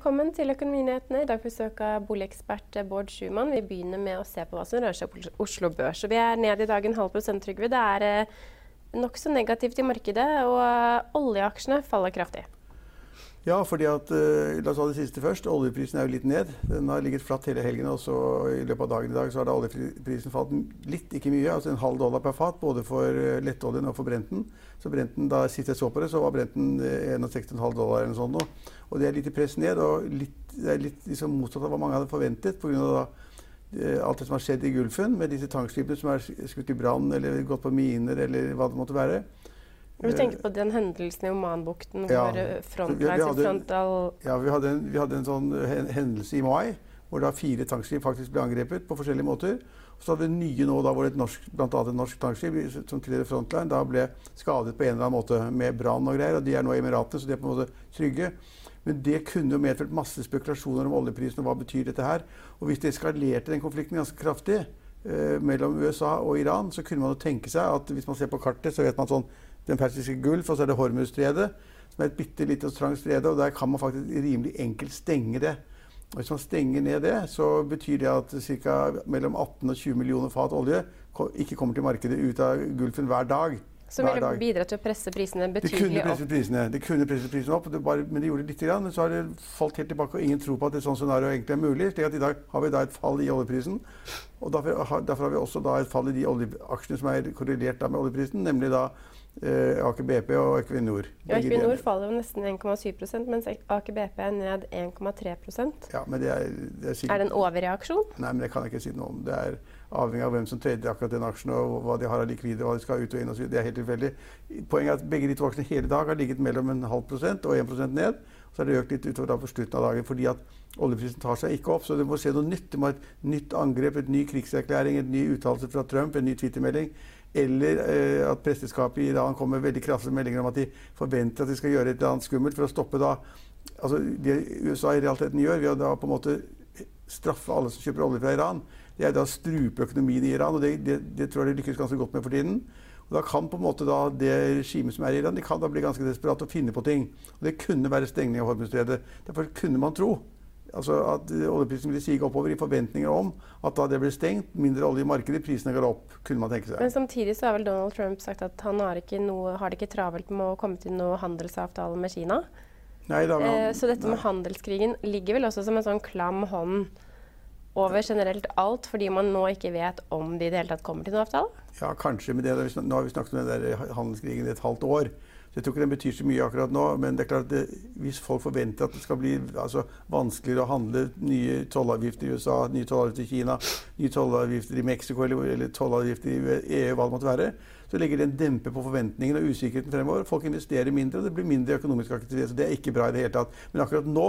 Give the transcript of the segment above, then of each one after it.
Velkommen til Økonominyhetene. I dag besøker boligekspert Bård Schumann. Vi begynner med å se på hva som rører seg på Oslo Børs. Vi er ned i dag en halv prosent, Trygve. Det er eh, nokså negativt i markedet, og eh, oljeaksjene faller kraftig. Ja, fordi at, uh, la oss ta det siste først. Oljeprisen er jo litt ned. Den har ligget flatt hele helgen. og så I løpet av dagen i dag så har oljeprisen falt litt, ikke mye. altså En halv dollar per fat, både for lettoljen og for brenten. Så brenten, Da sist jeg så på det, så var brenten uh, 61,5 dollar eller noe sånt. Nå. Og det er litt i press ned. og litt, Det er litt liksom, motsatt av hva mange hadde forventet. På grunn av da, uh, alt det som har skjedd i Gulfen, med disse tankskipene som er skutt i brann eller gått på miner eller hva det måtte være. Du tenker på den hendelsen i Omanbukten hvor ja, Frontline hadde, frontal Ja, vi hadde, en, vi hadde en sånn hendelse i mai hvor da fire tankskip faktisk ble angrepet på forskjellige måter. Og så hadde vi nye nå da hvor et norsk, blant annet et norsk tankskip som tilhører Frontline da ble skadet på en eller annen måte med brann og greier. og De er nå i Emiratene, så de er på en måte trygge. Men det kunne jo medført masse spekulasjoner om oljeprisen og hva betyr dette her. Og hvis det eskalerte den konflikten ganske kraftig eh, mellom USA og Iran, så kunne man jo tenke seg at hvis man ser på kartet, så vet man sånn den persiske gulf, og så er det Hormuzstredet, som er et bitte lite og trangt strede. Og der kan man faktisk rimelig enkelt stenge det. Og hvis man stenger ned det, så betyr det at ca. mellom 18 og 20 millioner fat olje ikke kommer til markedet ut av Gulfen hver dag. Som ville bidra til å presse prisene betydelig opp? Prisene, De kunne presse prisene opp, bare, men det gjorde det lite grann. Men så har det falt helt tilbake, og ingen tror på at et sånt scenario egentlig er mulig. slik at I dag har vi da et fall i oljeprisen. og Derfor, derfor har vi også da et fall i de oljeaksjene som er korrelert med oljeprisen, nemlig da eh, Aker BP og Equinor. Ja, Equinor faller jo nesten 1,7 mens Aker BP er ned 1,3% ja, men det er, det er, sikkert, er det en overreaksjon? Nei, men det kan jeg ikke si noe om. Det er avhengig av hvem som trader akkurat den aksjen, og hva de har av likvide, hva de skal ut og inn osv. Det er helt tilfeldig. Poenget er at begge de to aksjene hele dag har ligget mellom en halv prosent og 1% ned. Så har det økt litt utover da på slutten av dagen fordi at oljeprisen tar seg ikke opp. Så du må se noe nytt. Det må et nytt angrep, et ny krigserklæring, en ny uttalelse fra Trump, en ny Twitter-melding. Eller eh, at presteskapet i Iran kommer med veldig kraftige meldinger om at de forventer at de skal gjøre et eller annet skummelt for å stoppe da altså Det USA i realiteten gjør, ved å da på en måte straffe alle som kjøper olje fra Iran, det er da strupe økonomien i Iran. og Det, det, det tror jeg de lykkes ganske godt med for tiden. Og da kan på en måte da det regimet som er i Iran, de kan da bli ganske desperate og finne på ting. Og Det kunne være stengning av Hormuzstredet. Derfor kunne man tro altså at oljeprisen ville sige oppover i forventninger om at da det ble stengt, mindre olje i markedet, prisene går opp. kunne man tenke seg. Men samtidig så har vel Donald Trump sagt at han har, ikke noe, har det ikke travelt med å komme til noen handelsavtale med Kina. Nei, da, eh, så dette med handelskrigen ligger vel også som en sånn klam hånd over generelt alt, fordi man nå ikke vet om de i det hele tatt kommer til noen avtale? Ja, kanskje. Men det, nå har vi snakket om den der handelskrigen i et halvt år. Så jeg tror ikke den betyr så mye akkurat nå. Men det er klart at det, hvis folk forventer at det skal bli altså, vanskeligere å handle nye tollavgifter i USA, nye tollavgifter i Kina, nye tollavgifter i Mexico eller, eller tollavgifter i EU, hva det måtte være, så legger det en dempe på forventningene og usikkerheten fremover. Folk investerer mindre, og det blir mindre økonomisk aktivitet. Så det er ikke bra i det hele tatt. Men akkurat nå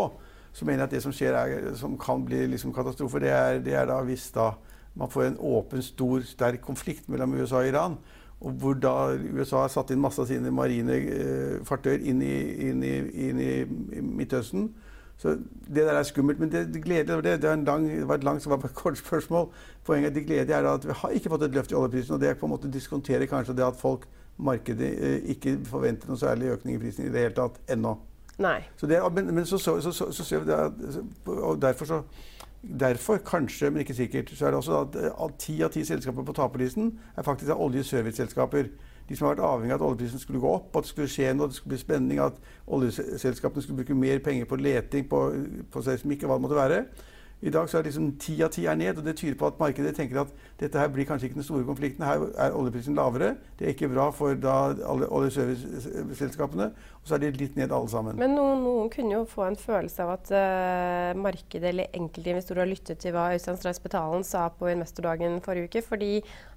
så mener jeg at det som skjer, er, som kan bli liksom katastrofe, det er, det er da hvis da man får en åpen, stor, sterk konflikt mellom USA og Iran. Og hvor da USA har satt inn masse av sine marine eh, fartøyer inn inn, inn i, Midtøsten. Så det der er skummelt. Men det, det gledelige det, det, lang, det var et langt kort spørsmål. Poenget det gledelige er at vi har ikke fått et løft i oljeprisen. Og det på en måte diskonterer kanskje det at folk, markedet, eh, ikke forventer noe særlig økning i prisen i det hele tatt ennå. Nei. Så det, men, men så, så, så, og derfor så Derfor, kanskje, men ikke sikkert, så er det også at ti av ti selskaper på taperlisten er faktisk oljeserviceselskaper. de som har vært avhengig av at oljeprisen skulle gå opp, at det skulle skje noe, at det skulle bli spenning, at oljeselskapene skulle bruke mer penger på leting, på, på seismikk og hva det måtte være. I dag så er liksom ti av ti ned, og det tyder på at markedet tenker at dette her blir kanskje ikke den store konflikten. Her er oljeprisen lavere. Det er ikke bra for da alle oljeserviceselskapene. Og så er de litt ned alle sammen. Men noen, noen kunne jo få en følelse av at uh, markedet eller enkelte investorer har lyttet til hva Øystein Strauss Betalen sa på investordagen forrige uke. fordi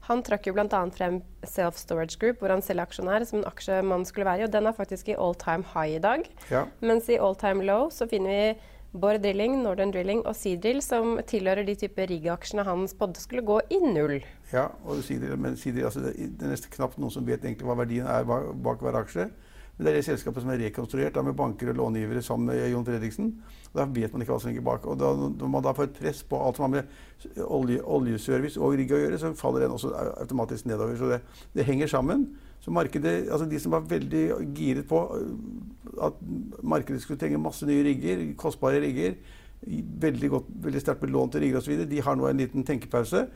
han trakk jo bl.a. frem Self Storage Group, hvor han selv er aksjonær, som en aksje man skulle være i. Og den er faktisk i all time high i dag. Ja. Mens i all time low så finner vi Borr Drilling, Northern Drilling og Seadrill, som tilhører de type riggaksjene han spådde skulle gå i null. Ja, Seadrill, men Seadrill, altså det, det, er nesten knapt noen som vet egentlig hva verdien er bak hver aksje. Men det er det selskapet som er rekonstruert da, med banker og långivere sammen med Jon Fredriksen. Og Da vet man ikke hva som ligger bak. Og da, Når man da får et press på alt som har med olje, oljeservice og rigg å gjøre, så faller den også automatisk nedover. Så det, det henger sammen. Så markedet, altså De som var veldig giret på øh, at markedet skulle trenge masse nye rigger, kostbare rigger, veldig, godt, veldig sterkt til rigger osv., de har nå en liten tenkepause.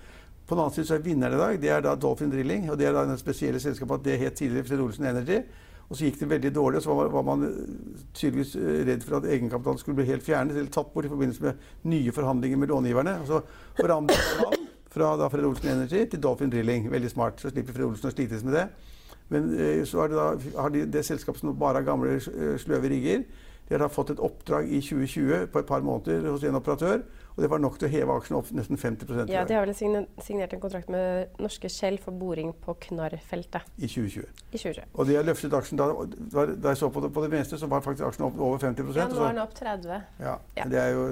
På den annen side så er vinneren i dag det er da Dolphin Drilling. og Det er da den spesielle selskapet at det het tidligere Fred Olsen Energy. Og så gikk det veldig dårlig, og så var, var man øh, tydeligvis øh, redd for at egenkapitalen skulle bli helt fjernet eller tatt bort i forbindelse med nye forhandlinger med långiverne. Og så forandret man fra da Fred Olsen Energy til Dolphin Drilling. Veldig smart. Så slipper Fred Olsen å slites med det. Men så har, det, da, har de det selskapet som bare har gamle, eh, sløve rigger. De har da fått et oppdrag i 2020 på et par måneder hos en operatør. Og det var nok til å heve aksjene opp nesten 50% Ja, De har vel signert en kontrakt med norske Shell for boring på Knarrfeltet. I 2020. I 2020. Og de har løftet aksjen da, da jeg så på det, på det meste, så var faktisk aksjen opp over 50 Ja, nå er den opp 30 ja, ja. Det er jo,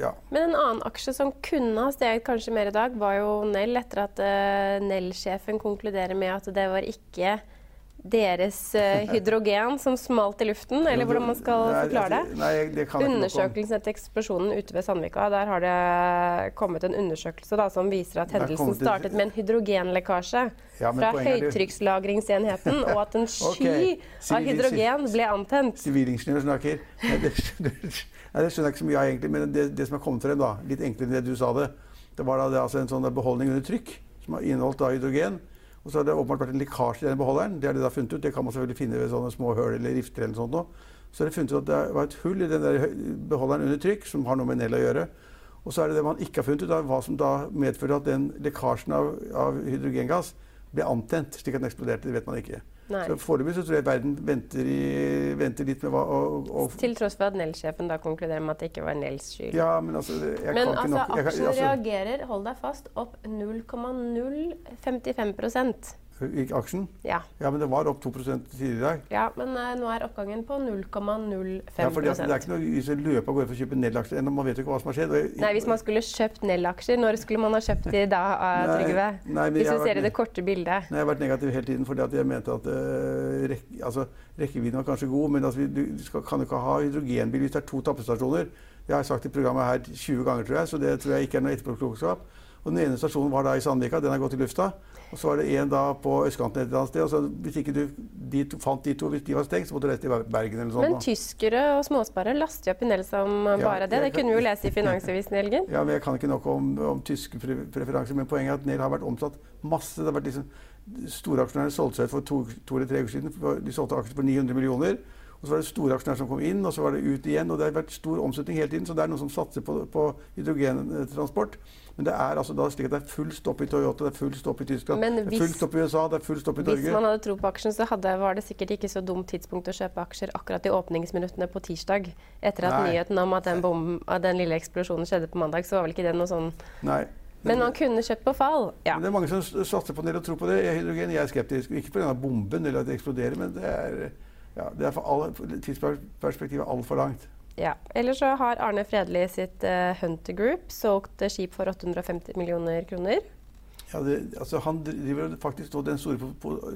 ja. Men en annen aksje som kunne ha steget kanskje mer i dag, var jo Nell, etter at uh, Nell-sjefen konkluderer med at det var ikke deres uh, hydrogen som smalt i luften, eller hvordan man skal nei, forklare det? Nei, det kan Undersøkelsen etter eksplosjonen ute ved Sandvika, der har det kommet en undersøkelse da, som viser at hendelsen startet med en hydrogenlekkasje ja, fra høytrykkslagringsenheten, og at en sky okay. av hydrogen ble antent. Sivilingeniør snakker. Nei, det, det, skjønner jeg ikke så mye av, egentlig, men det, det, som har kommet frem, da, litt enklere enn det du sa det, det var da det, altså en sånn beholdning under trykk som har inneholdt da hydrogen. Og så har det åpenbart vært en lekkasje i denne beholderen. Det har de da funnet ut. Det kan man selvfølgelig finne ved sånne små høl eller rifter eller noe sånt. Nå. Så har de funnet ut at det var et hull i den der beholderen under trykk som har noe med Nell å gjøre. Og så er det det man ikke har funnet ut av, hva som da medførte at den lekkasjen av, av hydrogengass ble antent, slik at den eksploderte. Det vet man ikke. Nei. Så Foreløpig tror jeg verden venter, i, venter litt med hva og, og Til tross for at Nels-sjefen da konkluderer med at det ikke var Nels skyld. Ja, men altså, jeg men kan altså, ikke nok, jeg, aksjen altså, reagerer, hold deg fast, opp 0,055 Gikk aksjen? Ja. ja. Men det var opp 2 tidligere i dag. Ja, men uh, nå er oppgangen på 0,05% ja, for Det er ikke noe vits å løpe av gårde for å kjøpe Nell-aksjer ennå. Man vet jo ikke hva som har skjedd. Jeg, nei, Hvis man skulle kjøpt Nell-aksjer, når skulle man ha kjøpt de da, uh, Trygve? Hvis du ser i det korte bildet. Nei, Jeg har vært negativ hele tiden fordi jeg mente at uh, rek, altså, rekkevidden var kanskje god, men altså, du skal, kan jo ikke ha hydrogenbil hvis det er to tappestasjoner. Det har jeg sagt i programmet her 20 ganger, tror jeg, så det tror jeg ikke er noe etterpåklokskap. Og Den ene stasjonen var da i Sandvika, den har gått i lufta. Og så var det en da på østkanten et eller annet sted. og så Hvis ikke du de to, fant de to, hvis de var stengt, så måtte du reise til Bergen eller sånt. Men tyskere og småsparere laster jo opp i Nell bare ja, det. Det kunne vi jo lese i Finansavisen i helgen. Ja, men Jeg kan ikke noe om, om tyske preferanser, men poenget er at Nell har vært omsatt masse. Det har vært liksom, Storaksjonærene solgte seg ut for to, to, eller tre uker siden. De solgte aksjer for 900 millioner. Og så var det store aksjonærer som kom inn, og så var det ut igjen. og Det har vært stor omsetning hele tiden, så det er noen som satser på, på hydrogentransport. Men det er altså da slik at det er full stopp i Toyota, det er full stopp i Tyskland, hvis, det er full stopp i USA, det er full stopp i Norge. Hvis man hadde tro på aksjen, så hadde, var det sikkert ikke så dumt tidspunkt å kjøpe aksjer akkurat i åpningsminuttene på tirsdag. Etter at Nei. nyheten om at den, bomben, at den, lille eksplosjonen skjedde på mandag, så var vel ikke det noe sånn Nei. Men man kunne kjøpt på fall. Ja. det er mange som satser på det og tror på det. Hydrogen, jeg er skeptisk. Ikke pga. bomben eller at det eksploderer, men det er ja, det er for alle, tidsperspektivet altfor langt. Ja. Ellers så har Arne Fredli sitt uh, Hunter Group solgt uh, skip for 850 millioner kroner. Ja, det, altså Han driver faktisk den store,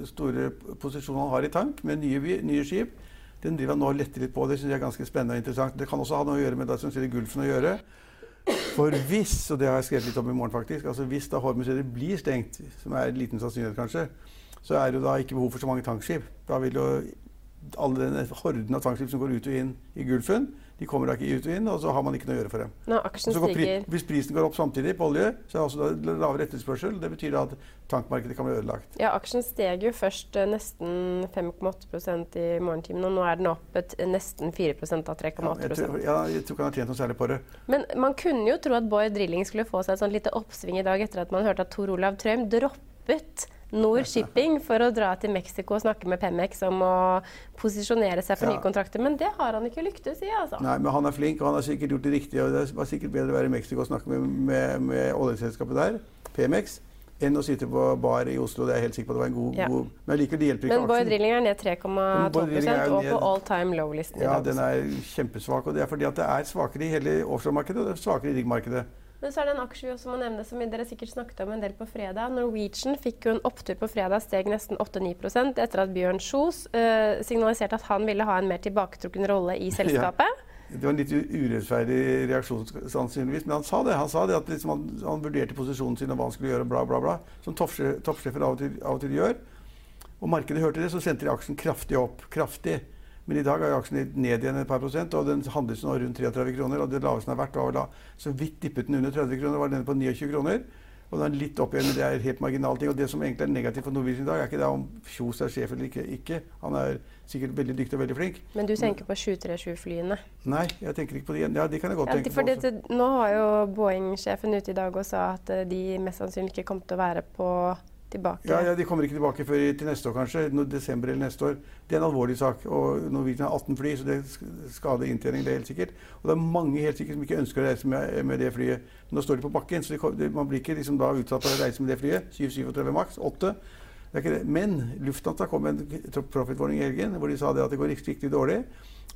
store, posisjonen han har i tank, med nye, nye skip. Den driver han nå og letter litt på. Det synes jeg er ganske spennende og interessant. Det kan også ha noe å gjøre med det som skjer i Gulfen å gjøre. For hvis, og det har jeg skrevet litt om i morgen faktisk, altså hvis da Hormuseet blir stengt, som er en liten sannsynlighet kanskje, så er det jo da ikke behov for så mange tankskip. Da vil jo alle den horden av tvangsskip som går ut og inn i Gulfen, de kommer da ikke ut og inn, og så har man ikke noe å gjøre for dem. Når aksjen Så går pri hvis prisen går opp samtidig på olje, så er det også lavere etterspørsel. Det betyr at tankmarkedet kan bli ødelagt. Ja, aksjen steg jo først eh, nesten 5,8% i morgentimene, og nå er den opp et, nesten 4 av Ja, 3,8 jeg, tror, ja, jeg tror ikke han har tjent noe særlig på det. Men man kunne jo tro at Bård Drilling skulle få seg et sånt lite oppsving i dag etter at man hørte at Tor Olav Trøim droppet Nord Shipping for å dra til Mexico og snakke med Pemex om å posisjonere seg for Ja. nye kontrakter. Men det har han ikke lyktes i, altså. Nei, men han er flink, og han har sikkert gjort det riktige. og Det var sikkert bedre å være i Mexico og snakke med, med, med oljeselskapet der, Pemex, enn å sitte på bar i Oslo. Det er jeg helt sikker på at det var en god, Ja. god Men likevel, det hjelper ikke Men aksjen. Drilling er ned Men Bård Drilling er 3,12 jo og på all time low-listen Ja, den er kjempesvak. Og det er fordi at det er svakere i hele offshoremarkedet og det er svakere i riggmarkedet. Men så er det en aksje vi også må nevne som dere sikkert snakket om en del på fredag. Norwegian fikk jo en opptur på fredag, steg nesten 8-9 etter at Bjørn Kjos eh, signaliserte at han ville ha en mer tilbaketrukken rolle i selskapet. Det var en litt urettferdig reaksjon, sannsynligvis. Men han sa det. Han sa det at liksom han, han vurderte posisjonen sin og hva han skulle gjøre, bla, bla, bla. Som toppsje- toppsjefer av, av og til gjør. Og markedet hørte det, så sendte de aksjen kraftig opp. Kraftig. Men i dag jo aksjen ned igjen et par prosent, og den handles nå rundt 33 kroner. Og det laveste den har vært, var vel da så vidt dippet den under 30 kroner, var den på 29 kroner. Og den er litt opp igjen, men det er helt marginale ting. Og det som egentlig er negativt for Norwegian i dag, er ikke det om Kjos er sjef eller ikke. ikke. Han er sikkert veldig dyktig og veldig flink. Men du tenker på 737-flyene. Nei, jeg tenker ikke på det. Ja, det kan jeg godt Ja, tenke på. også. det, nå har jo Boeing-sjefen ute i dag og sa at de mest sannsynlig ikke kom til å være på tilbake. Ja, ja, De kommer ikke tilbake før til neste år, kanskje. No, desember eller neste år. Det er en alvorlig sak. og Norwegian har 18 fly, så det sk- skader inntjening. det er helt sikkert. Og det er mange helt sikkert som ikke ønsker å reise med, med det flyet. Nå står de på bakken, så de, man blir ikke liksom da utsatt for å reise med det flyet. 737 maks, 8. Det er ikke det. Men Lufthansa kom med en profit-warning i helgen hvor de sa det at det går riktig, riktig dårlig.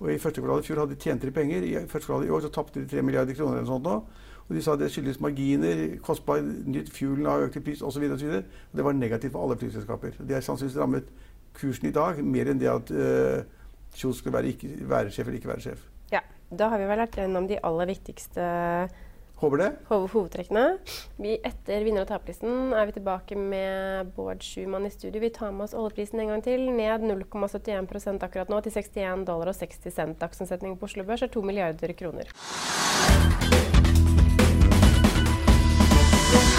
Og I første kvartal i fjor hadde de tjente de penger. I første kvartal i år så tapte de 3 milliarder kroner. eller sånt nå. Og de sa det skyldes marginer, kostbar nytt fuel har økt i pris osv. Det var negativt for alle flyselskaper. Det har sannsynligvis rammet kursen i dag mer enn det at uh, Kjos skulle være, ikke, være sjef eller ikke være sjef. Ja, Da har vi vel vært gjennom de aller viktigste Håper det. Ho hovedtrekkene. Vi, etter vinner- og taperlisten er vi tilbake med Bård Schumann i studio. Vi tar med oss oljeprisen en gang til. Ned 0,71% akkurat nå til 61 dollar og 60 cent. Dagsomsetning på Oslo Børs er 2 milliarder kroner.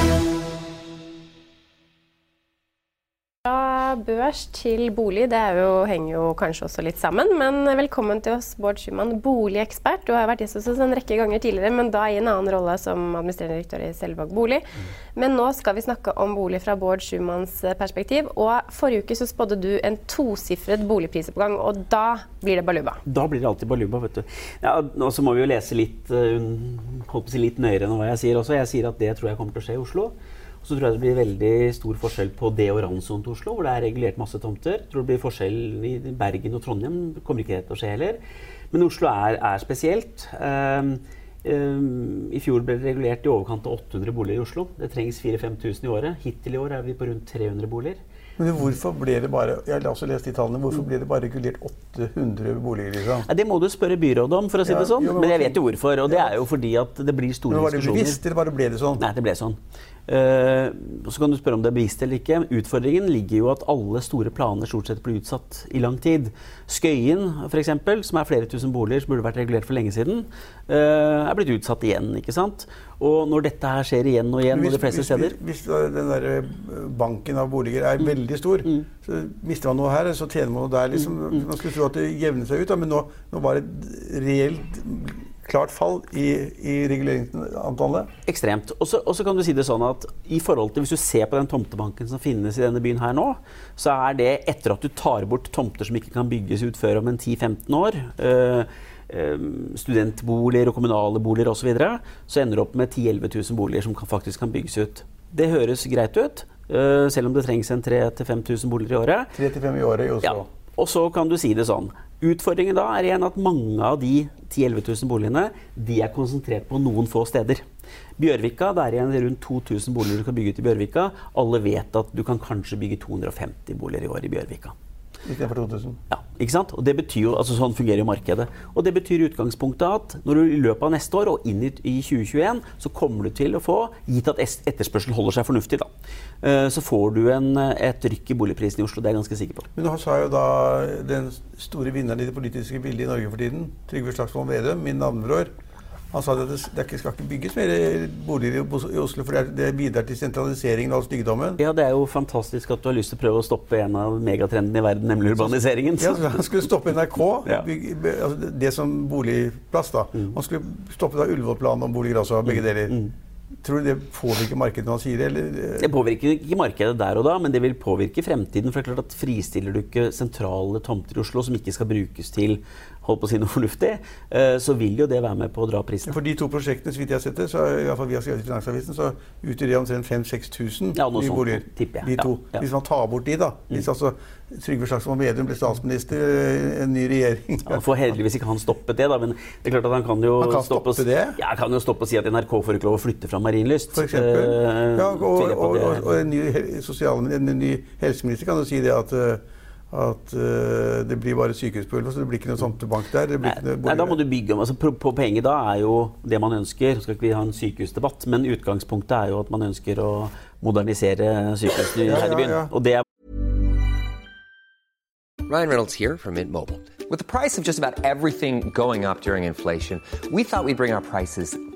you. Fra børs til bolig, det er jo, henger jo kanskje også litt sammen. Men velkommen til oss, Bård Schumann, boligekspert. Du har vært gjest hos oss en rekke ganger tidligere, men da i en annen rolle som administrerende direktør i Selvåg bolig. Men nå skal vi snakke om bolig fra Bård Schumanns eh, perspektiv. Og forrige uke så spådde du en tosifret boligprisoppgang, og da blir det baluba. Da blir det alltid baluba, vet du. Ja, og så må vi jo lese litt, uh, håper på å si litt nøyere enn hva jeg sier også. Jeg sier at det tror jeg kommer til å skje i Oslo. Så tror jeg det blir veldig stor forskjell på det og randsonen til Oslo, hvor det er regulert masse tomter. Jeg tror det blir forskjell i Bergen og Trondheim. Det kommer ikke det til å skje heller. Men Oslo er, er spesielt. Um, um, I fjor ble det regulert i overkant av 800 boliger i Oslo. Det trengs 4000-5000 i året. Hittil i år er vi på rundt 300 boliger. Men hvorfor ble det bare jeg har også lest de tallene, hvorfor ble det bare regulert 800 boliger? liksom? Ja, det må du spørre byrådet om, for å si det sånn. jo, men men jeg vet jo hvorfor. Og det er jo fordi at det blir store Men Var det bevisst, eller bare ble det sånn? Nei, det ble sånn. Eh, så kan du spørre om det er bevisst eller ikke. Utfordringen ligger jo at alle store planer stort sett blir utsatt i lang tid. Skøyen f.eks., som er flere tusen boliger som burde vært regulert for lenge siden, eh, er blitt utsatt igjen. ikke sant? Og når dette her skjer igjen og igjen, hvis, og de fleste hvis, steder hvis den der eh, banken av boliger er veldig stor, Mm. så mister man noe her, så tjener man noe der. Liksom. Man skulle tro at det jevnet seg ut, da, men nå, nå var det reelt klart fall i, i reguleringsantallet. Ekstremt. Og så kan du si det sånn at i forhold til Hvis du ser på den tomtebanken som finnes i denne byen her nå, så er det etter at du tar bort tomter som ikke kan bygges ut før om en 10-15 år, øh, øh, studentboliger og kommunale boliger osv., så, videre, så ender du opp med 10 000-11 000 boliger som kan, faktisk kan bygges ut. Det høres greit ut, øh, selv om det trengs en 3000-5000 boliger i året. 3-5 i året i Oslo. Ja. Og så kan du si det sånn. Utfordringen da er igjen at mange av de 10 000-11 000 boligene de er konsentrert på noen få steder. Bjørvika, det er igjen rundt 2000 boliger du kan bygge ut i Bjørvika. Alle vet at du kan kanskje bygge 250 boliger i år i Bjørvika. Istedenfor 2000. Ja, Ikke sant? Og det betyr jo, altså Sånn fungerer jo markedet. Og det betyr i utgangspunktet at når du i løpet av neste år og inn i, i 2021, så kommer du til å få, gitt at etterspørselen holder seg fornuftig, da, eh, så får du en, et rykk i boligprisen i Oslo. Det er jeg ganske sikker på. Men nå sa jo da den store vinneren i det politiske bildet i Norge for tiden, Trygve Slagsvold Vedum, min navnebror, han sa at det, det skal ikke bygges mer boliger i Oslo, for det, bidrar til sentraliseringen av stygdommen. Ja, Det er jo fantastisk at du har lyst til å prøve å stoppe en av megatrendene i verden, nemlig urbaniseringen. Ja, så han skulle stoppe NRK, Ja. bygge, altså det- som boligplass. da. Mm. Han skulle stoppe da Ullevål-planen om boliger også, begge deler. Tror du det påvirker markedet når han sier det? Eller? Det påvirker ikke markedet der og da, men det vil påvirke fremtiden. For det er klart at Fristiller du ikke sentrale tomter i Oslo som ikke skal brukes til holdt på å si noe fornuftig, eh, så vil jo det være med på å dra prisen. For de to prosjektene, så vidt jeg har sett det, så i hvert fall vi har skrevet i Finansavisen, så utgjør det omtrent 5000-6000 Ja, nye boliger. tipper ja. De to. Ja, ja. Hvis man tar bort de, da. Hvis altså Trygve Slagsvold Vedum blir statsminister, i en ny regjering Ja, Får heldigvis ikke han stoppet det, da, men det er klart at han kan jo Han kan stoppe, stoppe det? Ja, kan jo stoppe og si at NRK får ikke lov å flytte fra Marienlyst. For eksempel. Eh, Ja, og, og, og, og en ny, en ny helseminister kan jo si det at, eh, at uh, det blir bare sykehuspulver, så det blir ikke noe tomtebank der. Det blir Nei, ikke nei, da må du bygge om. Altså, på- Poenget da er jo det man ønsker. Skal ikke vi ha en sykehusdebatt, men utgangspunktet er jo at man ønsker å modernisere sykehusene Ja, her i ja, ja. Og det er Ryan Reynolds here from Mint Mobile. With the price of just about everything going up during inflation, we thought we'd bring our prices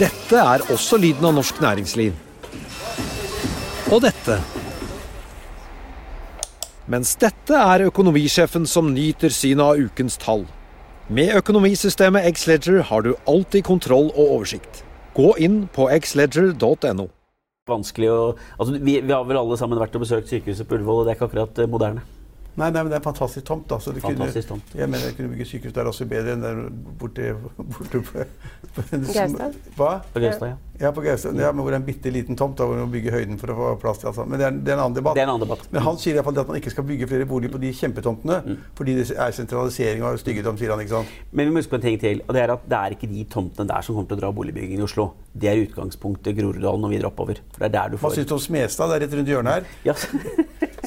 Dette er også lyden av norsk næringsliv. Og dette. Mens dette er økonomisjefen som nyter synet av ukens tall. Med økonomisystemet Xledger har du alltid kontroll og oversikt. Gå inn på xledger.no. vanskelig å altså, vi, vi har vel alle sammen vært og besøkt sykehuset på Ullevål, og det er ikke akkurat eh, moderne. Nei, nei, men det er en fantastisk tomt. da. Så det Fantastisk kunne, tomt. Jeg mener jeg kunne bygge sykehus der også bedre enn der borte, borte på, på Gaustad? Hva? På Gaustad, ja. Ja, på Gaustad. Ja, men hvor det er en bitte liten tomt da, hvor man må bygge høyden for å få plass til alt sammen. Men det er, det er en annen debatt. Det er en annen debatt. Men han sier i hvert fall det at man ikke skal bygge flere boliger på de kjempetomtene, Mm. fordi det er sentralisering og styggedom, sier han. ikke sant? Men vi må huske på en ting til. og Det er at det er ikke de tomtene der som kommer til å dra boligbyggingen i Oslo. Det er utgangspunktet Groruddalen og videre oppover. For det er der du får Hva syns du om Smestad? Det er rett rundt hjørnet her. ja.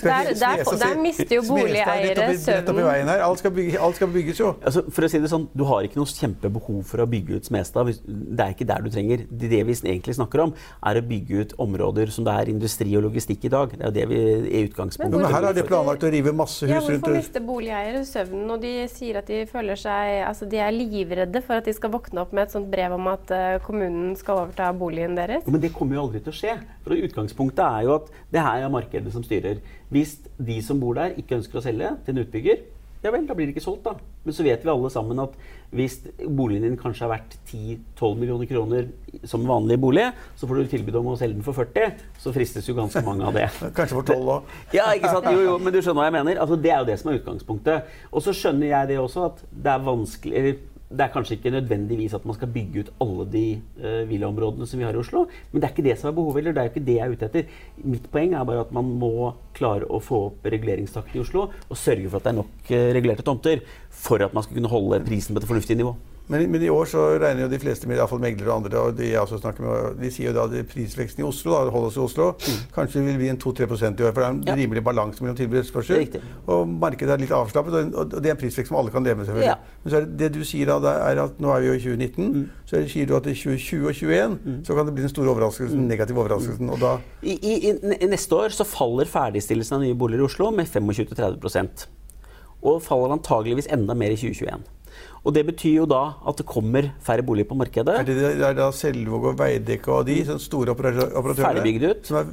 Der- der- der mister jo er boligeiere søvnen. Alt skal, bygge, alt skal bygges jo. altså, for å si det sånn, Du har ikke noe kjempebehov for å bygge ut Smestad. Det er ikke der du trenger. Det, det vi egentlig snakker om, er å bygge ut områder som det er industri og logistikk i dag. Det er jo det vi er utgangspunktet. men her er det planlagt å rive masse Ja, hus rundt hvorfor mister boligeiere søvnen? Og de sier at de føler seg Altså de er livredde for at de skal våkne opp med et sånt brev om at eh, kommunen skal overta boligen deres. Men det kommer jo aldri til å skje. For Utgangspunktet er jo at det her er markedet som styrer. Hvis de som bor der ikke ønsker å selge til en utbygger, ja vel, da blir det ikke solgt, da. Men så vet vi alle sammen at hvis boligen din kanskje har vært 10-12 millioner kroner som vanlig bolig, så får du tilbud om å selge den for 40, så fristes jo ganske mange av det. Kanskje for tolv òg. Ja, ikke sant? Jo, jo, men du skjønner hva jeg mener. Altså, det er jo det som er utgangspunktet. Og så skjønner jeg det også, at det er vanskelig det er kanskje ikke nødvendigvis at man skal bygge ut alle de uh, villaområdene som vi har i Oslo, men det er ikke det som er behovet. eller det er jo ikke det jeg er ute etter. Mitt poeng er bare at man må klare å få opp reguleringstakten i Oslo og sørge for at det er nok uh, regulerte tomter for at man skal kunne holde prisen på et fornuftig nivå. Men, men i år så regner jo de fleste, med, i hvert fall meglere og andre, og de jeg også snakker med, de sier jo da at prisveksten i Oslo da, holder oss i Oslo, kanskje vil bli en 2-3% i år. For det er en Mm. Ja. rimelig balanse mellom tilbud og etterspørsel. Og markedet er litt avslappet, og, det er en prisvekst som alle kan leve med. selvfølgelig. Ja. Men så er det, det du sier da, det er at nå er vi jo i 2019, Mm. så det, sier du at i 2020 og 2021 så kan det bli den store overraskelsen, den negative overraskelsen. Og da I, i, i, i neste år så faller ferdigstillelsen av nye boliger i Oslo med 25-30% Og faller antageligvis enda mer i 2021. Og Det betyr jo da at det kommer færre boliger på markedet. er det, det er da Selvåg og Veidekke og de store operatørene. Som, er,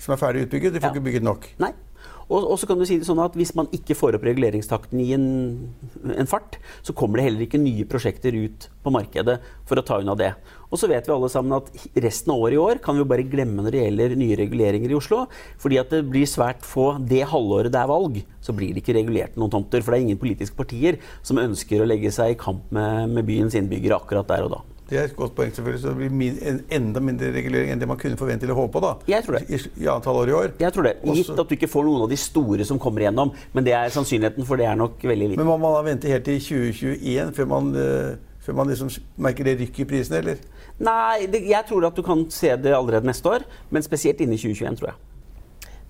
som er ferdig utbygget. De får Ja. ikke bygget nok. Nei. Og, så kan du si det sånn at Hvis man ikke får opp reguleringstakten i en, en fart, så kommer det heller ikke nye prosjekter ut på markedet for å ta unna det. Og så vet vi alle sammen at resten av året i år kan vi bare glemme når det gjelder nye reguleringer i Oslo. Fordi at det blir svært få Det halvåret det er valg, så blir det ikke regulert noen tomter. For det er ingen politiske partier som ønsker å legge seg i kamp med, med byens innbyggere akkurat der og da. Det er et godt poeng, selvfølgelig. Så det blir min, en, enda mindre regulering enn det man kunne forvente eller håpe på da. Jeg tror det. I, i antall år i år. Jeg tror det. Gitt at du ikke får noen av de store som kommer igjennom. Men det er sannsynligheten for det er nok veldig liten. Men må man da vente helt til 2021 før man, uh, før man liksom merker det rykket i prisene, eller? Nei, det, jeg tror at du kan se det allerede neste år. Men spesielt innen 2021, tror jeg.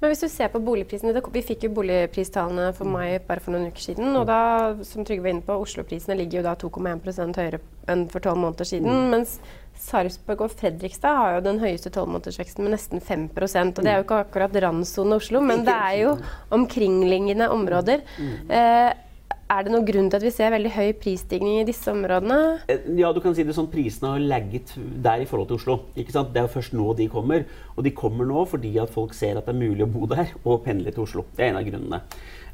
Men hvis du ser på boligprisene, det, Vi fikk jo boligpristallene for mai bare for noen uker siden. og da, som Trygve var inne på, Oslo-prisene ligger jo da 2,1% høyere enn for tolv måneder siden. Mens Sarpsborg og Fredrikstad har jo den høyeste tolvmånedersveksten med nesten 5% og Det er jo ikke akkurat randsonen Oslo, men det er jo omkringliggende områder. Eh, er det noen grunn til at vi ser veldig høy prisstigning i disse områdene? Eh, Ja, du kan si det sånn, Prisene har lagget der i forhold til Oslo. ikke sant? Det er jo først nå de kommer. Og de kommer nå fordi at folk ser at det er mulig å bo der og pendle til Oslo. Det er en av grunnene.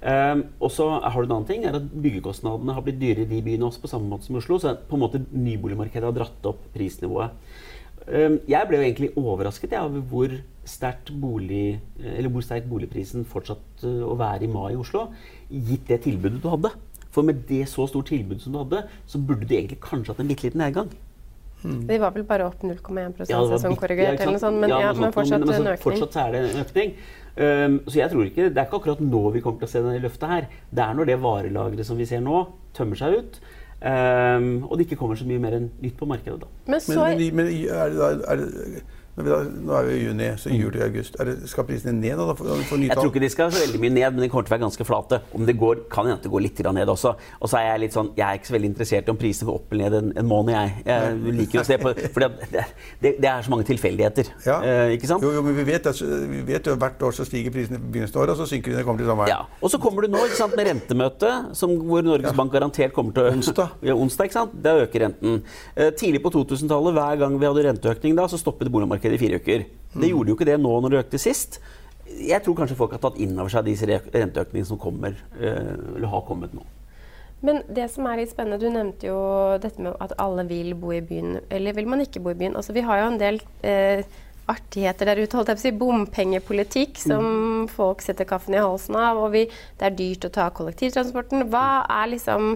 Um, og så har du en annen ting, er at Byggekostnadene har blitt dyrere i de byene også, på samme måte som Oslo. Så på en måte nyboligmarkedet har dratt opp prisnivået. Um, jeg ble jo egentlig overrasket over hvor sterkt bolig, eller hvor sterk boligprisen fortsatte å være i mai i Oslo, gitt det tilbudet du hadde. For med det så stort tilbud som du hadde, så burde du egentlig kanskje hatt en bitte liten nedgang. De var vel bare opp 0,1 Ja, sesongkorrigert, ja, eller noe sånt, men, Ja, ja, men fortsatt men, en altså, økning. Fortsatt er det en økning. Um, så jeg tror ikke, Det er ikke akkurat nå vi kommer til å se det løftet her. Det er når det varelageret som vi ser nå, tømmer seg ut. Um, og det ikke kommer så mye mer enn nytt på markedet. da. Men så Men, men, men er det er det, da, nå er vi i juni, så jul til august. Er det, skal prisene ned da, for Jeg tror ikke de skal så veldig mye ned, men de kommer til å være ganske flate. Om det går, kan hende det går litt ned også. Og så er jeg litt sånn, jeg er ikke så veldig interessert i om prisene går opp eller ned en, en måned. Jeg, jeg liker å se på, for det, det, det er så mange tilfeldigheter. Ja. Eh, ikke sant? Jo, jo, men vi vet, at, vi vet jo hvert år så stiger prisene i begynnelsen av året, og så synker de når de kommer til sommeren. Ja, Og så kommer du nå ikke sant, med rentemøte, som, hvor Norges Bank garantert kommer til Onsdag. Ja, onsdag, ikke sant? Da øker renten. Eh, tidlig på 2000-tallet, hver gang vi hadde renteøkning, da, så stoppet boligmarkedet i fire uker. Det gjorde jo ikke det nå når det økte sist. Jeg tror kanskje folk har tatt inn over seg disse renteøkningene som kommer, eh, eller har kommet nå. Men det som er litt spennende, du nevnte jo dette med at alle vil bo i byen. Eller vil man ikke bo i byen? Altså, vi har jo en del eh, artigheter der ute, holdt jeg på å si. Bompengepolitikk som folk setter kaffen i halsen av. Og vi, det er dyrt å ta kollektivtransporten. Hva er liksom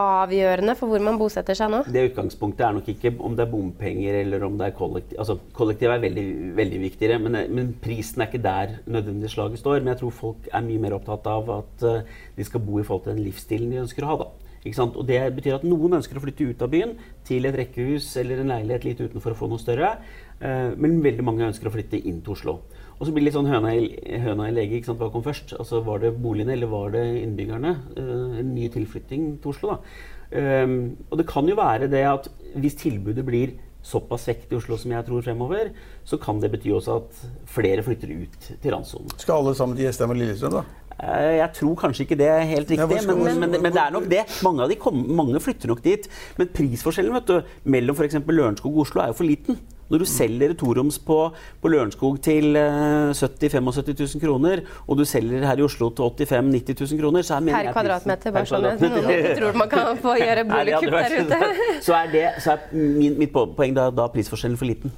avgjørende for hvor man bosetter seg nå? Det utgangspunktet er nok ikke om det er bompenger eller om det er kollektiv. Altså, kollektiv er veldig, veldig viktigere, men, men prisen er ikke der nødvendigvis slaget står. Men jeg tror folk er mye mer opptatt av at uh, de skal bo i forhold til den livsstilen de ønsker å ha. da. Ikke sant? Og Det betyr at noen ønsker å flytte ut av byen til et rekkehus eller en leilighet litt utenfor å få noe større. eh, men veldig mange ønsker å flytte inn til Oslo. Og så blir det litt sånn høna i, høna i lege. ikke sant? Hva kom først? Altså Var det boligene eller var det innbyggerne? Uh, en ny tilflytting til Oslo. da. Um, og det kan jo være det at hvis tilbudet blir såpass svekket i Oslo som jeg tror fremover, så kan det bety også at flere flytter ut til randsonen. Skal alle sammen til Gjestheim og Lillestrøm, da? Eh, Jeg tror kanskje ikke det er helt riktig, skal- men, men, men, men det er nok det. Mange, av de kom, mange flytter nok dit. Men prisforskjellen vet du, mellom f.eks. Lørenskog og Oslo er jo for liten. Når du selger et toroms på, på Lørenskog til eh, 70 000-75 000 kroner, og du selger her i Oslo til 85 000-90 000 kroner, så er Per kvadratmeter, bare sånn at noen ikke tror man kan få gjøre boligkupp der ute. Så er, det, så er min, mitt poeng da, da prisforskjellen for liten.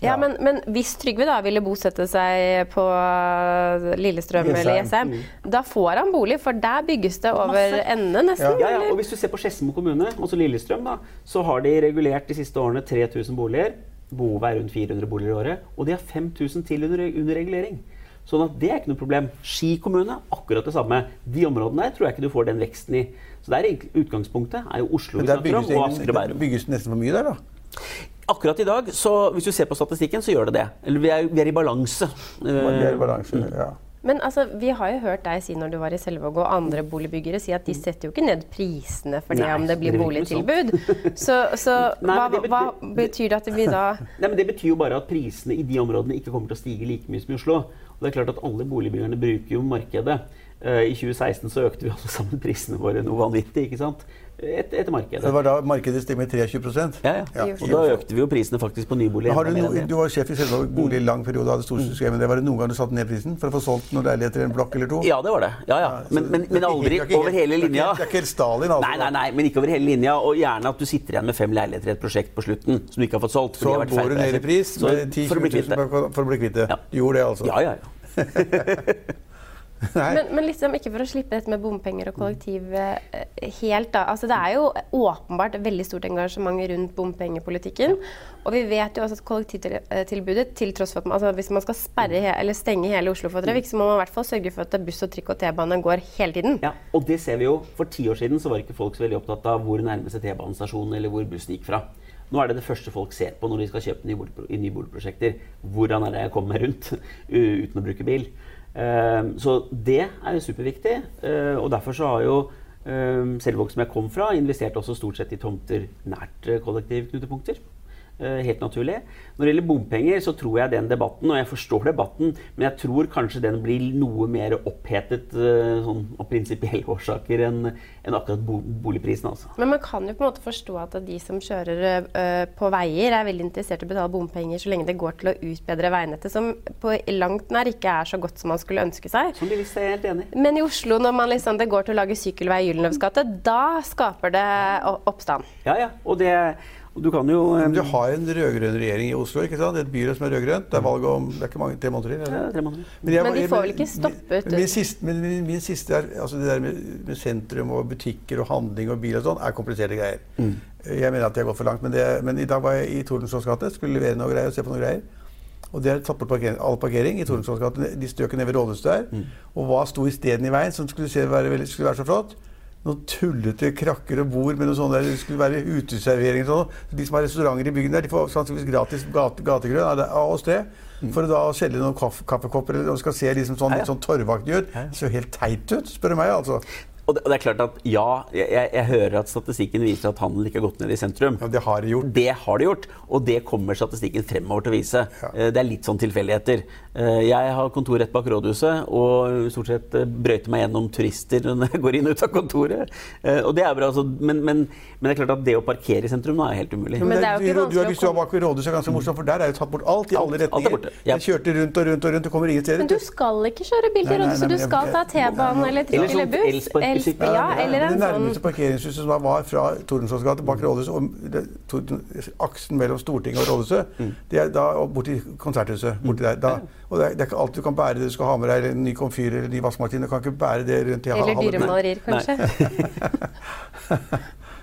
Ja, men, men hvis Trygve da ville bosette seg på Lillestrøm eller Jessheim. mm. da får han bolig, for der bygges det over Masse. ende nesten. Ja, ja, ja, og Hvis du ser på Skedsmo kommune, altså Lillestrøm, da, så har de regulert de siste årene 3000 boliger. Behovet er rundt 400 boliger i året. Og de har 5000 til under, under regulering. Sånn at det er ikke noe problem. Ski kommune, akkurat det samme. De områdene der tror jeg ikke du får den veksten i. Så det er Utgangspunktet er jo Oslo vi der snakker om, og Asker og Bærum. Det bygges nesten for mye der, da? Akkurat i dag, så hvis du ser på statistikken, så gjør det det. Eller vi er, vi er i balanse. Vi er i Eh, balanse, ja. Men altså, vi har jo hørt deg si når du var i Selvåg og andre boligbyggere si at de setter jo ikke ned prisene for det Nei, om det blir det sånn. boligtilbud. Så, så Nei, hva, det hva betyr- betyr det at vi da Nei, men Det betyr jo bare at prisene i de områdene ikke kommer til å stige like mye som i Oslo. Og det er klart at Alle boligbyggerne bruker jo markedet. Uh, I 2016 så økte vi alle sammen prisene våre noe vanvittig. ikke sant? Et, etter markedet. Det var da markedet steg med 23 Ja, ja. Og da økte vi jo prisene faktisk på nyboliger. Har du, no, du var sjef i selve bolig i lang periode og hadde store suksess med det. Var det noen gang du satte ned prisen for å få solgt noen leiligheter i en blokk eller to? Ja, det var det. Ja, ja. Men, men, men aldri er over hele linja. Det er ikke helt Stalin, altså. Nei, nei, nei, men ikke over hele linja. Og gjerne at du sitter igjen med fem leiligheter i et prosjekt på slutten som du ikke har fått solgt. Så går du ned i pris med 10 for å bli 000 for å bli kvitt det. Du gjorde det, altså? Ja, ja, ja. Men, men liksom ikke for å slippe dette med bompenger og kollektiv eh, helt, da. Altså, det er jo åpenbart et veldig stort engasjement rundt bompengepolitikken. Og vi vet jo også at kollektivtilbudet, til tross for at man, altså, hvis man skal sperre eller stenge hele Oslo for trafikk, så må man i hvert fall sørge for at buss og trikk og T-bane går hele tiden. Ja, og det ser vi jo. For ti år siden så var ikke folk så veldig opptatt av hvor nærmeste T-banestasjon eller hvor bussen gikk fra. Nå er det det første folk ser på når de skal kjøpe nye boligprosjekter. Hvordan er det jeg kommer meg rundt uten å bruke bil? Eh, så det er jo superviktig. eh, og derfor så har jo uh, Selvåg, som jeg kom fra, investert også stort sett i tomter nært uh, kollektivknutepunkter. Eh, helt naturlig. Når det gjelder bompenger, så tror jeg den debatten, og jeg forstår debatten, men jeg tror kanskje den blir noe mer opphetet eh, sånn, av prinsipielle årsaker enn en akkurat bo boligprisen. Altså. Men man kan jo på en måte forstå at de som kjører øh, på veier, er veldig interessert i å betale bompenger så lenge det går til å utbedre veinettet, som på langt nær ikke er så godt som man skulle ønske seg. Som bevisst er jeg helt enig. Men i Oslo, når man liksom, det går til å lage sykkelvei i Gyldenløves gate, da skaper det oppstand. Ja, ja. Og det og du kan jo Um, du har en rød-grønn regjering i Oslo, ikke sant? et byråd som er rød-grønt. Det er valg om det er ikke mange, tre måneder til? ja, tre måneder. jeg- Men de får vel ikke stoppet- Men min siste, men min, min siste er, altså det der med, med sentrum og butikker og handling og bil og sånn, er kompliserte greier. Mm. Jeg mener at de har gått for langt, men, det, men i dag var jeg i Tordensons gate, skulle levere noe greier og se på noe greier. Og de har tatt bort parkering, all parkering i Tordensons gate, de strøkene ved rådhuset der. Mm. Og hva sto isteden i veien, som skulle, se, være, skulle være så flott? Noen tullete krakker og bord med noe sånt der, det skulle være uteservering og sånn. De som har restauranter i bygden der, de får sannsynligvis gratis gate, gategrønn av oss det. For å da selge noen kaffekopper eller noe skal se liksom sånn, litt sånn torvaktig ut. Det ser jo helt teit ut, spør du meg. altså. Og det, og det er klart at ja, jeg, jeg, hører at statistikken viser at handelen ikke har gått ned i sentrum. Ja, det har de gjort. Det har det gjort, og det kommer statistikken fremover til å vise. Ja. Eh, Det er litt sånn tilfeldigheter. Eh, Jeg har kontor rett bak rådhuset, og stort sett eh, brøyter meg gjennom turister når jeg går inn og ut av kontoret. Eh, Og det er bra, altså. men, men, men det er klart at det å parkere i sentrum nå er helt umulig. Men det er jo ikke du, du, Hvis du var bak ved rådhuset, er ganske morsomt, for der er jo tatt bort alt i Alt- alle er retninger. Ja. Jeg kjørte rundt og rundt og rundt og kommer ingen steder. Men du skal ikke kjøre bil til Rådhuset, du skal ta T-banen eller trikk Eller eller sånn buss. Els- Ja, eller en det nærmeste sånn parkeringshuset som var fra Tordensons gate bak rådhuset, og aksen mellom Stortinget og rådhuset, Mm. det er da borti konserthuset. Borti der, da, og det er, det er ikke alt du kan bære det du skal ha med deg, eller en ny komfyr eller en ny vaskemaskin. Du kan ikke bære det rundt i Eller dyremalerier, kanskje.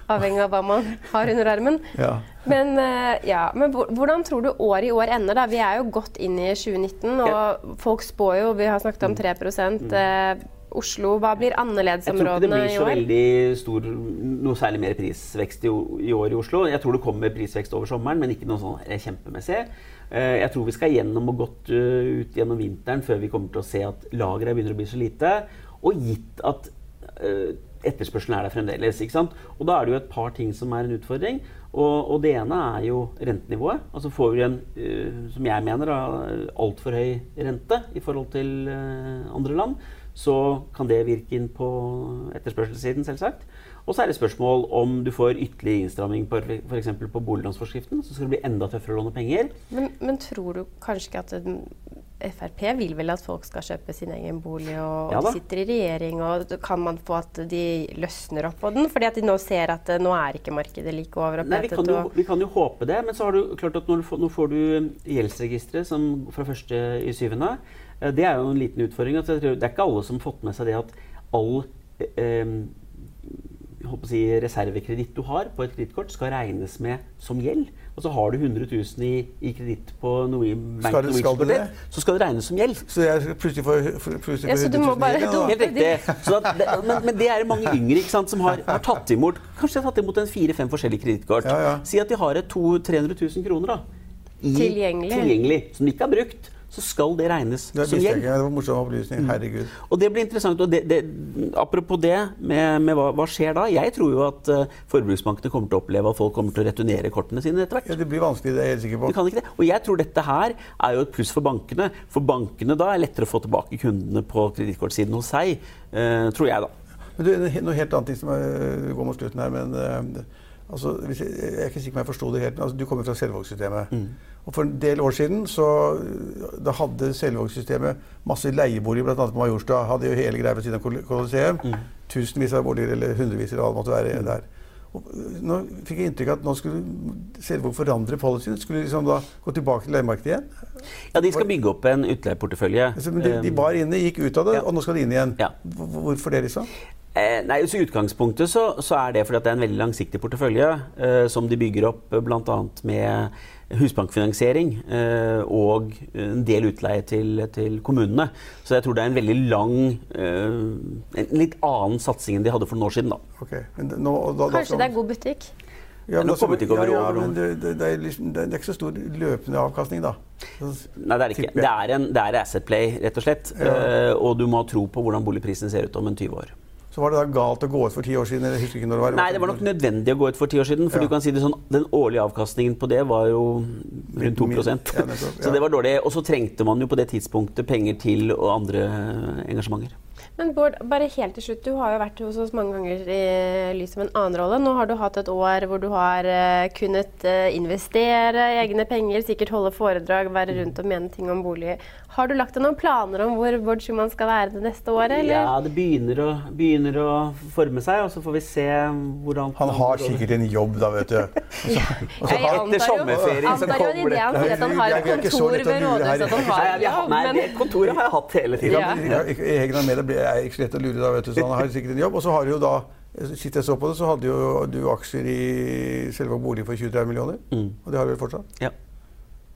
Avhengig av hva man har under armen. Ja. Men, eh, ja, men hvordan tror du året i år ender? da? Vi er jo godt inn i 2019, og folk spår jo Vi har snakket om 3 eh, Oslo, hva blir annerledesområdene i år? Jeg tror ikke det blir så veldig stor, noe særlig mer prisvekst i, i år i Oslo. Jeg tror det kommer prisvekst over sommeren, men ikke noe sånn eh, kjempemessig. Eh, Jeg tror vi skal gjennom og godt eh, ut gjennom vinteren før vi kommer til å se at lageret begynner å bli så lite. Og gitt at etterspørselen er der fremdeles. ikke sant? Og da er det jo et par ting som er en utfordring. Og, og det ene er jo rentenivået. Altså får vi en, som jeg mener, altfor høy rente i forhold til andre land, så kan det virke inn på etterspørselssiden, selvsagt. Og så er det spørsmål om du får ytterligere innstramming på f.eks. på boliglånsforskriften. Så skal det bli enda tøffere å låne penger. Men, men tror du kanskje ikke at Frp vil vel at folk skal kjøpe sin egen bolig, og, Ja og de sitter i regjering, og kan man få at de løsner opp på den? Fordi at de nå ser at eh, nå er ikke markedet like Nei, vi kan, jo, vi kan jo håpe det, men så har du klart at når du får, nå får du gjeldsregisteret fra første i syvende. Eh, Det er jo en liten utfordring. Altså jeg tror- Det er ikke alle som har fått med seg det at all eh, si, reservekreditt du har på et kredittkort, skal regnes med som gjeld. Og så har du 100 000 i, i kreditt på noe, Bank Skal det- skal det så skal det regnes som gjeld. Så jeg plutselig får, plutselig Ja, så du 100 må 000 bare-. Helt riktig. Så at det, men, men det er mange yngre ikke sant, som har, har tatt imot Kanskje har tatt imot en fire-fem forskjellige kredittkort. Ja, ja. Si at de har et 200 000-300 000 kroner da, i, Tilgjengelig. tilgjengelig, som de ikke har brukt. Så skal det regnes Det som gjeld. Det var morsom opplysning. Herregud. Og det blir interessant. og det, det, Apropos det, med, med hva, hva skjer da? Jeg tror jo at uh, forbruksbankene kommer til å oppleve at folk kommer til å returnere kortene sine etter hvert. Ja, det blir vanskelig, det er jeg helt sikker på. Du kan ikke det. Og jeg tror dette her er jo et pluss for bankene. For bankene da er lettere å få tilbake kundene på kredittkortsiden hos seg, uh, tror jeg da. Men du, noe helt annet ting som går mot slutten her, men eh, altså, jeg, jeg er ikke sikker på om jeg forsto det helt. Altså, du kommer fra Selvåg-systemet. Mm. Og For en del år siden så da hadde Selvåg-systemet masse leieboliger, bl.a. på Majorstua. Hadde jo hele greia ved siden av Colosseum. Mm. Tusenvis av boliger, eller hundrevis, eller hva det måtte være der. Og øh, nå fikk jeg inntrykk av at nå skulle Selvåg forandre policyen. Skulle de liksom da gå tilbake til leiemarkedet igjen. Ja, De skal bygge opp en utleieportefølje. Altså, de, de Eh, var inne, gikk ut av det, Ja. og nå skal de inn igjen. Ja. Hvor- Hvorfor det, liksom? Eh, nei, så I utgangspunktet så, så er det fordi at det er en veldig langsiktig portefølje eh, som de bygger opp eh, bl.a. med husbankfinansiering eh, og en del utleie til, til kommunene. Så jeg tror det er en veldig lang eh, En litt annen satsing enn de hadde for noen år siden. da. Okay. men nå, da, da Kanskje det er god butikk? Ja, men altså, det ja, ja, men det, det, det, er liksom, det er ikke så stor løpende avkastning, da. Nei, det er ikke. Det er, en, det er asset play, rett og slett. Ja. Eh, og du må ha tro på hvordan boligprisene ser ut om en 20 år. Så var det da galt å gå ut for ti år siden? eller Jeg husker ikke når det var. Nei, det var nok nødvendig å gå ut for ti år siden. For Ja. du kan si det sånn, Den årlige avkastningen på det var jo rundt 2 Ja, nettopp, Så det var dårlig. Og så trengte man jo på det tidspunktet penger til og andre engasjementer. Men Bård, bare helt til slutt. Du har jo vært hos oss mange ganger i lys av en annen rolle. Nå har du hatt et år hvor du har eh, kunnet eh, investere egne penger, sikkert holde foredrag, være rundt og mene ting om bolig. Har du lagt deg noen planer om hvor Bård Schumann skal være det neste året? Eller? Ja, det begynner å, begynner å forme seg, og så får vi se hvordan Han har sikkert en jobb, da, vet du. Jeg Etter antar jo, sommerferien så kommer han sier at han har et ikke så kontor ved rådhuset, at han har jobb, nei, men det kontoret har jeg hatt hele tiden. Ja. Egen Amelia er ikke så lett å lure, da, vet du. Så han har sikkert en jobb. Og så har jo da Sist jeg så på det, så hadde jo du aksjer i selve boligen for 20-30 millioner. Mm. Og det har du vel fortsatt? Ja.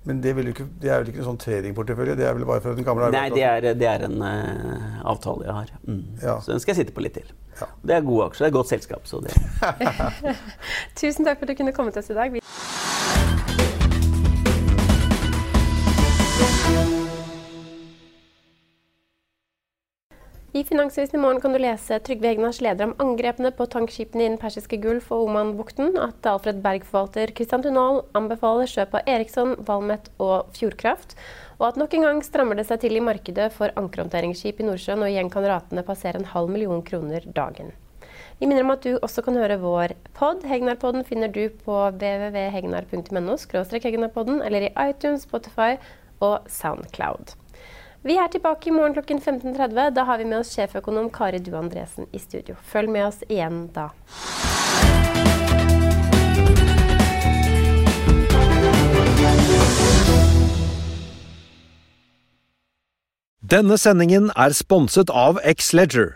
Men det, vil jo ikke, det er vel ikke en sånn tradingportefølje? Det er vel bare for den gamle Nei, det er, det er en uh, avtale jeg har. Mm. Ja. Så den skal jeg sitte på litt til. Ja. Det er gode aksjer, det er godt selskap. Så det. Tusen takk for at du kunne komme til oss i dag. I Finansavisen i morgen kan du lese Trygve Hegnars leder om angrepene på tankskipene i Den persiske gulf og Omanbukten, at Alfred Berg-forvalter Christian Tunal anbefaler kjøp av Eriksson, Valmet og Fjordkraft, og at nok en gang strammer det seg til i markedet for ankerhåndteringsskip i Nordsjøen, og igjen kan ratene passere en halv million kroner dagen. Vi minner om at du også kan høre vår pod. Hegnarpodden finner du på www.hegnar.no eller i iTunes, Spotify og Soundcloud. Vi er tilbake i morgen klokken 15.30. Da har vi med oss sjeføkonom Kari Due Andresen i studio. Følg med oss igjen da. Denne sendingen er sponset av X-Leger.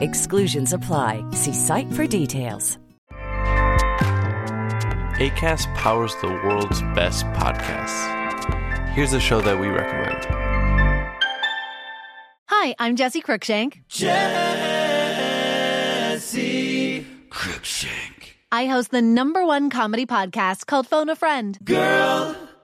Exclusions apply. See site for details. ACAST powers the world's best podcasts. Here's a show that we recommend. Hi, I'm Jesse Cruikshank. Jesse Cruikshank. I host the number one comedy podcast called Phone a Friend. Girl,